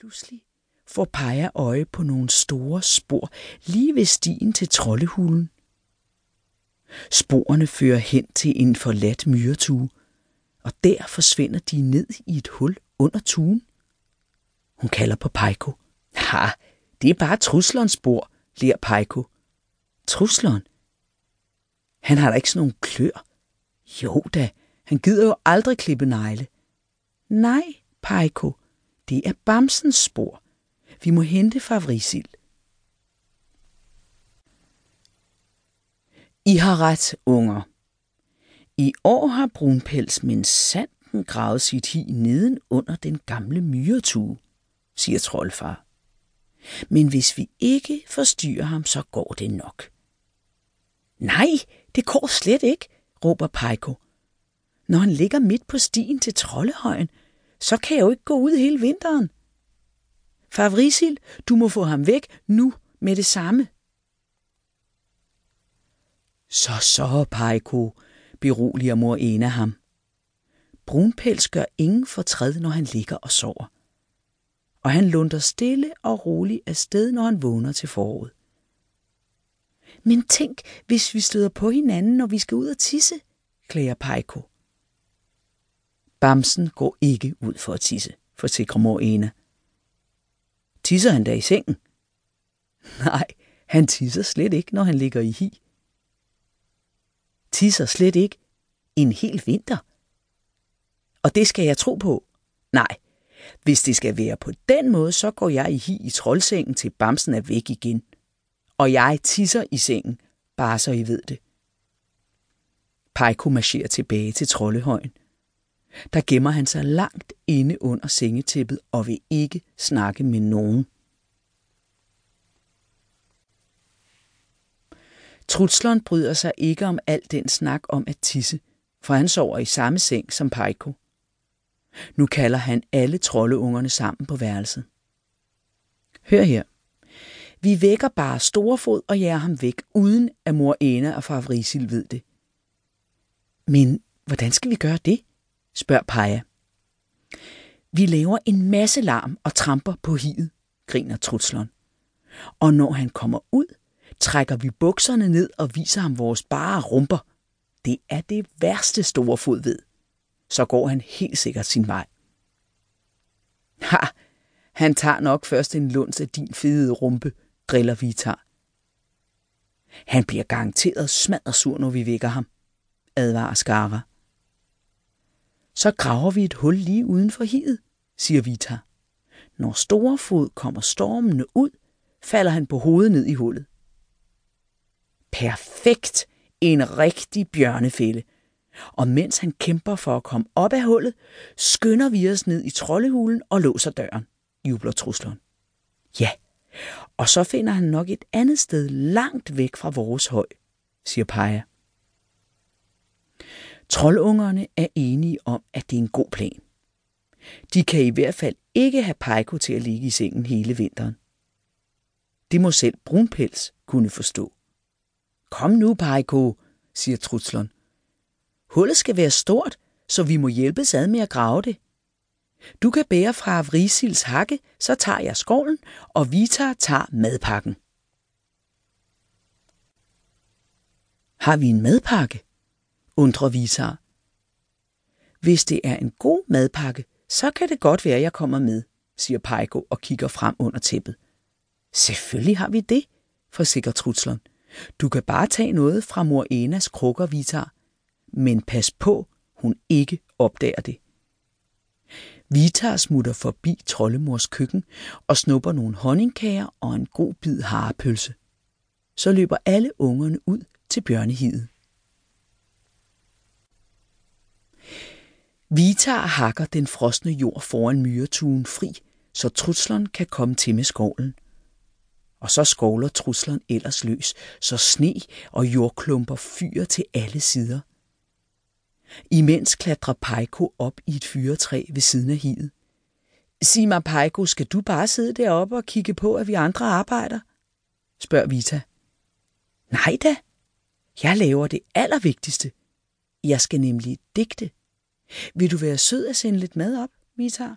Pludselig får Paja øje på nogle store spor lige ved stien til troldehulen. Sporene fører hen til en forladt myretue, og der forsvinder de ned i et hul under tuen. Hun kalder på Pejko. Ha, det er bare truslens spor, ler Pejko. Trusleren? Han har da ikke sådan nogle klør. Jo da, han gider jo aldrig klippe negle. Nej, Pejko, det er Bamsens spor. Vi må hente favorisil. I har ret, unger. I år har Brunpels min sanden gravet sit hi neden under den gamle myretue, siger troldfar. Men hvis vi ikke forstyrrer ham, så går det nok. Nej, det går slet ikke, råber Pejko. Når han ligger midt på stien til Trollehøjen, så kan jeg jo ikke gå ud hele vinteren. Favrisil, du må få ham væk nu med det samme. Så så, Pejko, beroliger mor Ena ham. Brunpels gør ingen fortræd, når han ligger og sover. Og han lunder stille og roligt afsted, når han vågner til foråret. Men tænk, hvis vi støder på hinanden, når vi skal ud og tisse, klager Pejko. Bamsen går ikke ud for at tisse, forsikrer mor Ena. Tisser han da i sengen? Nej, han tisser slet ikke, når han ligger i hi. Tisser slet ikke en hel vinter. Og det skal jeg tro på. Nej, hvis det skal være på den måde, så går jeg i hi i troldsengen til bamsen er væk igen. Og jeg tisser i sengen, bare så I ved det. Pejko marcherer tilbage til Trollehøjen. Der gemmer han sig langt inde under sengetæppet og vil ikke snakke med nogen. Trutsleren bryder sig ikke om al den snak om at tisse, for han sover i samme seng som Peiko. Nu kalder han alle troldeungerne sammen på værelset. Hør her. Vi vækker bare Storefod og jager ham væk, uden at mor Ena og far Vrisil ved det. Men hvordan skal vi gøre det? Spørger Paja. Vi laver en masse larm og tramper på hiet, griner Trutsleren. Og når han kommer ud, trækker vi bukserne ned og viser ham vores bare rumper. Det er det værste store fod ved. Så går han helt sikkert sin vej. Ha, han tager nok først en lunds af din fede rumpe, driller Vitar. Han bliver garanteret smadret sur, når vi vækker ham, advarer Skara. Så graver vi et hul lige uden for hiet, siger Vita. Når Storefod kommer stormende ud, falder han på hovedet ned i hullet. Perfekt! En rigtig bjørnefælde. Og mens han kæmper for at komme op af hullet, skynder vi os ned i troldehulen og låser døren, jubler trusleren. Ja, og så finder han nok et andet sted langt væk fra vores høj, siger Paja. Trollungerne er enige om, at det er en god plan. De kan i hvert fald ikke have Peiko til at ligge i sengen hele vinteren. Det må selv Brunpels kunne forstå. Kom nu, Peiko, siger Trutslon. Hullet skal være stort, så vi må hjælpes ad med at grave det. Du kan bære fra Vrisils hakke, så tager jeg skovlen, og Vita tager madpakken. Har vi en madpakke? Undrer Hvis det er en god madpakke, så kan det godt være, jeg kommer med, siger Peiko og kigger frem under tæppet. Selvfølgelig har vi det, forsikrer Trutslund. Du kan bare tage noget fra mor Enas krukker, Vitar. Men pas på, hun ikke opdager det. Vitar smutter forbi troldemors køkken og snupper nogle honningkager og en god bid harepølse. Så løber alle ungerne ud til bjørnehidet. Vitar hakker den frosne jord foran myretuen fri, så trutsleren kan komme til med skovlen. Og så skovler trusleren ellers løs, så sne og jordklumper fyrer til alle sider. Imens klatrer Peiko op i et fyretræ ved siden af hidet. Sig mig, Peiko, skal du bare sidde deroppe og kigge på, at vi andre arbejder? spørger Vita. Nej da, jeg laver det allervigtigste. Jeg skal nemlig digte. Vil du være sød at sende lidt mad op, Vitar?